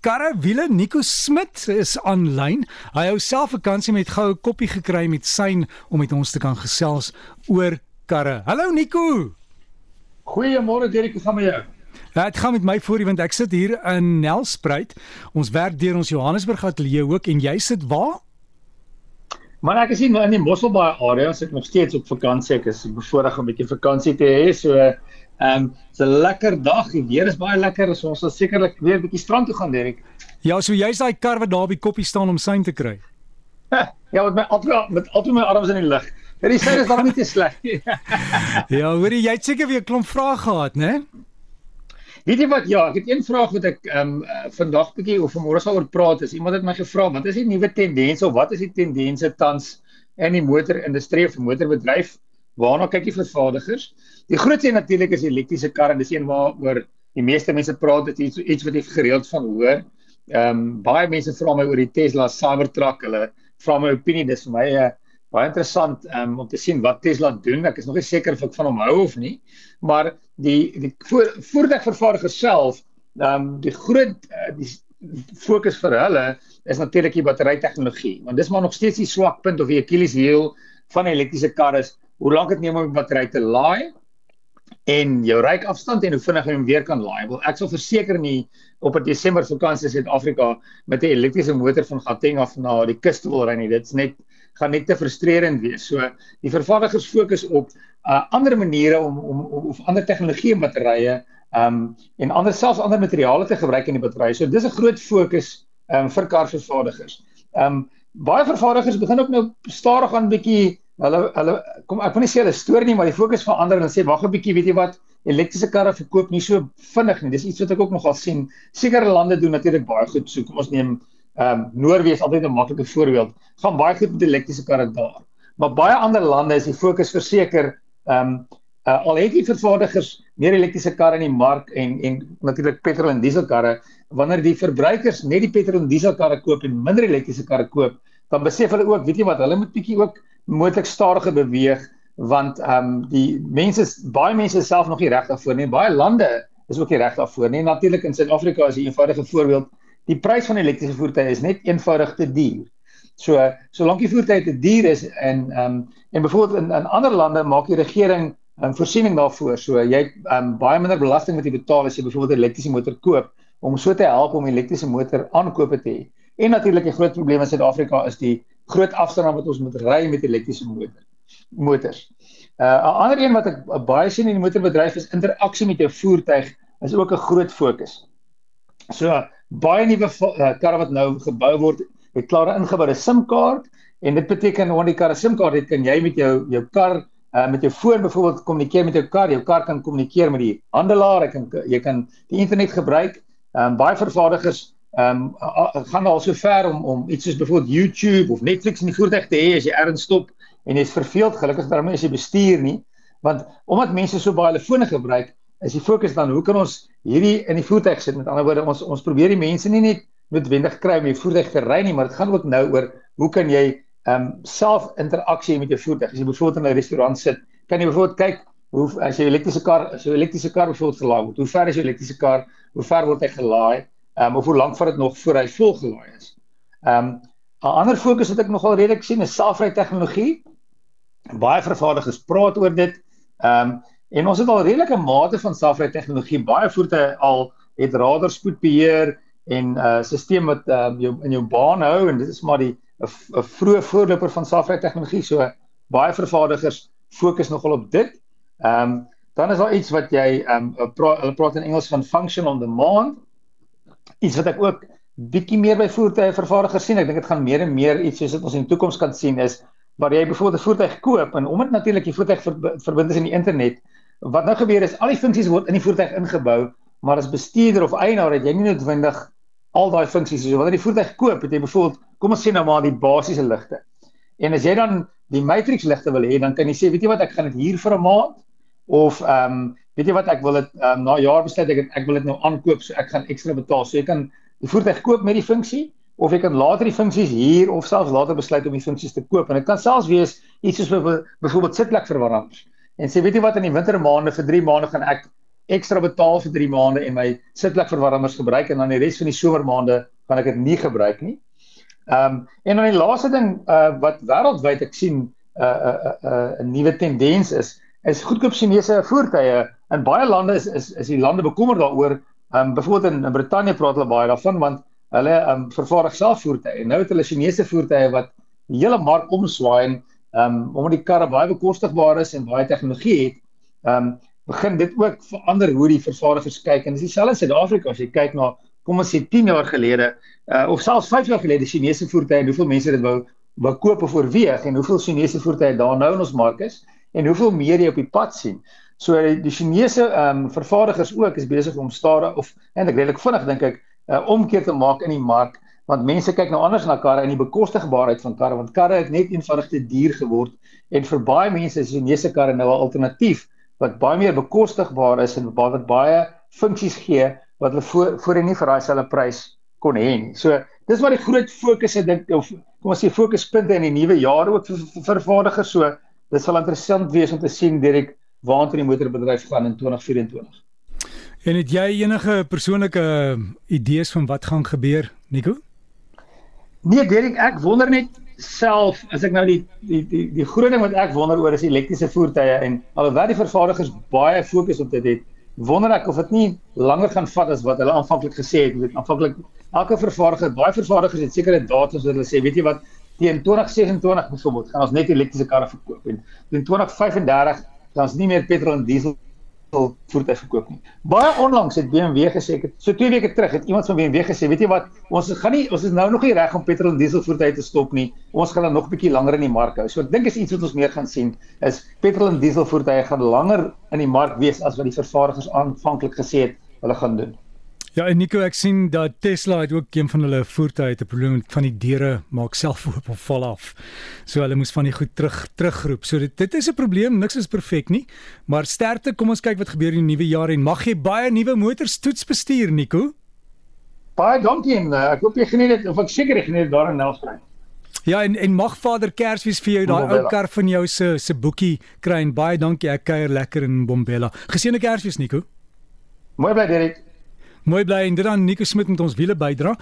karre wiele Nico Smit is aanlyn. Hy hou self vakansie met goue koppie gekry met syn om met ons te kan gesels oor karre. Hallo Nico. Goeiemôre Derek, hoe gaan met jou? Ja, dit gaan met my voor want ek sit hier in Nelspruit. Ons werk deur ons Johannesburg ateljee ook en jy sit waar? Maar ek is hier in die Mosselbaai area, so ek nog steeds op vakansie. Ek is bevoorreg om 'n bietjie vakansie te hê, so ehm um, dit's 'n lekker dag. Die weer is baie lekker, so ons sal sekerlik weer 'n bietjie strand toe gaan, Derek. Ja, so jy's daai kar wat daar by koppie staan om syn te kry. Ja, met my altyd met altyd my arms in die lug. Ja, die syn is nog nie te sleg nie. ja, hoorie, jy het seker weer 'n klomp vrae gehad, né? Weet jy wat? Ja, ek het een vraag wat ek ehm um, vandag bietjie of vanmôre sal oor praat. Is iemand het my gevra, wat is die nuwe tendense of wat is die tendense tans in die motorindustrie of motorbedryf? Waarna kyk die vervaardigers? Die grootste een natuurlik is elektriese karre. Dis een waaroor die meeste mense praat, dit is iets wat jy gereeld van hoor. Ehm um, baie mense vra my oor die Tesla Cybertruck. Hulle vra my opinie. Dis vir my 'n uh, baie interessant um, om te sien wat Tesla doen. Ek is nog nie seker of ek van hom hou of nie, maar die die voertuigvervaardiger self, ehm um, die groot uh, die fokus vir hulle is natuurlik die battery tegnologie, want dis maar nog steeds die swak punt of die Achilles heel van elektriese karre is hoe lank dit neem om die battery te laai en jou ryk afstand en hoe vinnig jy hom weer kan laai. Wel ek sal verseker nie op 'n Desember vakansie in Suid-Afrika met 'n elektriese motor van Gauteng af na die kus wil ry nie. Dit's net gaan net te frustrerend wees. So die vervaardigers fokus op uh, ander maniere om om of ander tegnologieë in batterye um en ander selfs ander materiale te gebruik in die batterye. So dis 'n groot fokus um vir karvervaardigers. Um baie vervaardigers begin ook nou stadig aan 'n bietjie hulle hulle kom ek wil nie sê hulle stoor nie, maar die fokus verander en sê wag 'n bietjie, weet jy wat? Elektriese karre verkoop nie so vinnig nie. Dis iets wat ek ook nogal sien. Sekere lande doen natuurlik baie goed. So kom ons neem Ehm um, Noorwe is altyd 'n maklike voorbeeld. Gaan baie goed met elektriese karre daar. Maar baie ander lande is die fokus verseker ehm um, uh, al het die vervaardigers meer elektriese karre in die mark en en natuurlik petrol en diesel karre, wanneer die verbruikers net die petrol en diesel karre koop en minder elektriese karre koop, dan besef hulle ook, weet jy wat, hulle moet bietjie ook moontlik stadiger beweeg want ehm um, die mense baie mense self nog nie reg daarvoor nie. Baie lande is ook nie reg daarvoor nie. Natuurlik in Suid-Afrika is 'n eenvoudige voorbeeld die prys van elektriese voertuie is net eenvoudig te duur. So solank die voertuie te duur is en ehm um, en byvoorbeeld in in ander lande maak die regering 'n um, ehm, voorsiening daarvoor. So jy ehm um, baie minder belasting moet jy betaal as jy byvoorbeeld 'n elektriese motor koop om so te help om 'n elektriese motor aankoop te hê. En natuurlik die groot probleem in Suid-Afrika is die groot afstande wat ons moet ry met elektriese motor motors. Uh 'n ander een wat ek baie sien in die motorbedryf is interaksie met jou voertuig is ook 'n groot fokus. So baie nuwe uh, karre wat nou gebou word, het klare ingeboude SIM-kaart en dit beteken wanneer die kar 'n SIM-kaart het, kan jy met jou jou kar uh, met jou foon byvoorbeeld kommunikeer met jou kar, jou kar kan kommunikeer met die handelaar, jy kan jy kan die internet gebruik. Um, baie vervaardigers ehm um, gaan al so ver om om iets soos byvoorbeeld YouTube of Netflix in die voertuig te hê as jy ergens stop en jy's verveeld, gelukkig daarmee as jy bestuur nie, want omdat mense so baie hulle fone gebruik, is die fokus dan hoe kan ons hierdie in die voertuig sit? Met ander woorde ons ons probeer die mense nie net noodwendig kry om die voertuig te ry nie maar dit gaan ook nou oor hoe kan jy ehm um, self interaksie met jou voertuig? As jy byvoorbeeld in 'n restaurant sit kan jy byvoorbeeld kyk hoe as jy elektriese kar as jy elektriese kar byvoorbeeld gelaai word hoe ver is jou elektriese kar? Hoe ver word hy gelaai um, of hoe lank vat dit nog voor hy vol gelaai is ehm um, 'n ander fokus wat ek nogal redelik sien is selfry tegnologie baie vervaardigers praat oor dit ehm um, En ons het al redelike mate van selfry tegnologie. Baie voertuie al het radarspoedbeheer en 'n uh, stelsel wat um, jou in jou baan hou en dit is maar die 'n vroeë voorloper van selfry tegnologie. So baie vervaardigers fokus nogal op dit. Ehm um, dan is daar iets wat jy ehm um, pra, hulle praat in Engels van function on demand. Iets wat ek ook bietjie meer by voertuie vervaardigers sien. Ek dink dit gaan meer en meer iets soos dit ons in die toekoms kan sien is waar jy byvoorbeeld 'n voertuig koop en omdat natuurlik die voertuig ver, verbind is in die internet, wat nou gebeur is al die funksies word in die voertuig ingebou, maar as bestuurder of eienaar het jy nie noodwendig al daai funksies so wanneer jy die voertuig koop, het jy byvoorbeeld kom ons sê nou maar die basiese ligte. En as jy dan die matrix ligte wil hê, dan kan jy sê, weet jy wat, ek gaan dit hier vir 'n maand of ehm um, weet jy wat, ek wil dit um, na jaar besluit ek ek wil dit nou aankoop, so ek gaan ekstra betaal. So jy kan die voertuig koop met die funksie of jy kan later die funksies hier of selfs later besluit om die funksies te koop en dit kan selfs wees iets soos byvoorbeeld sitplek verwarmers en sê weet jy wat in die wintermaande vir 3 maande gaan ek ekstra betaal vir 3 maande en my sitplekverwarmers gebruik en dan die res van die somermaande kan ek dit nie gebruik nie. Ehm um, en dan die laaste ding uh wat wêreldwyd ek sien 'n uh, 'n uh, 'n uh, 'n nuwe tendens is is goedkoop Chinese voertuie. In baie lande is is is die lande bekommerd daaroor. Ehm um, byvoorbeeld in, in Brittanje praat hulle baie daarvan want hulle ehm um, vervaardig self voertuie. Nou het hulle Chinese voertuie wat die hele mark omswaai en ehm um, omdat die karre baie bekostigbaar is en baie tegnologie het. Ehm um, begin dit ook verander hoe die vervaardigers kyk en dis dieselfde in Suid-Afrika as jy kyk na kom ons sê 10 jaar gelede uh, of selfs 5 jaar gelede Chinese voertuie en hoeveel mense dit wou wou koop of oorweeg en hoeveel Chinese voertuie daar nou in ons mark is en hoeveel meer jy op die pad sien. So die Chinese ehm um, vervaardigers ook is besig om stare of eintlik redelik vinnig dink ek 'n uh, omkeer te maak in die mark want mense kyk nou anders na karre en die bekostigbaarheid van karre want karre het net eenvoudig te duur geword en vir baie mense is Chinese karre nou 'n alternatief wat baie meer bekostigbaar is en wat baie funksies gee wat hulle voor voor nie vir daai selfe prys kon hê nie. So dis wat die groot fokus ek dink of kom ons sê fokuspunte in die nuwe jaar ook vir vervaardigers. So dit sal interessant wees om te sien Derek waartoe die motorbedryf gaan in 2024. En het jy enige persoonlike idees van wat gaan gebeur, Nico? Nee, Derek, ek wonder net self as ek nou die die die die groot ding wat ek wonder oor is elektriese voertuie en alhoewel die vervaardigers baie fokus op dit het, wonder ek of dit nie langer gaan vat as wat hulle aanvanklik gesê het. Dit aanvanklik elke vervaardiger, baie vervaardigers het sekere datums wat hulle sê, weet jy wat, teen 2026 byvoorbeeld gaan ons net elektriese karre verkoop en teen 2035 dan is nie meer petrol en diesel voertuie verkoop nie. Baie onlangs het BMW gesê ek het so 2 weke terug het iemand van BMW gesê, weet jy wat, ons gaan nie ons is nou nog nie reg om petrol en diesel voertuie te stop nie. Ons gaan dan nog 'n bietjie langer in die mark hou. So ek dink is iets wat ons meer gaan sien is petrol en diesel voertuie gaan langer in die mark wees as wat die vervaardigers aanvanklik gesê het hulle gaan doen. Ja, en Nico, ek sien dat Tesla het ook een van hulle voertuie te probleem met van die deure maak self oop of val af. So hulle moes van die goed terug terugroep. So dit dit is 'n probleem, niks is perfek nie. Maar sterkte, kom ons kyk wat gebeur in die nuwe jaar en mag jy baie nuwe motors toets bestuur, Nico. Baie dankie en uh, ek hoop jy geniet dit of ek seker geniet dit daar in Nelspruit. Ja en en mag Vader Kersfees vir jou daai ou kar van jou se se boekie kry en baie dankie ek kuier lekker in Bombela. Geseënde Kersfees Nico. Mooi bly Derek. Mooi bly en dit dan Nico Smit met ons wiele bydra.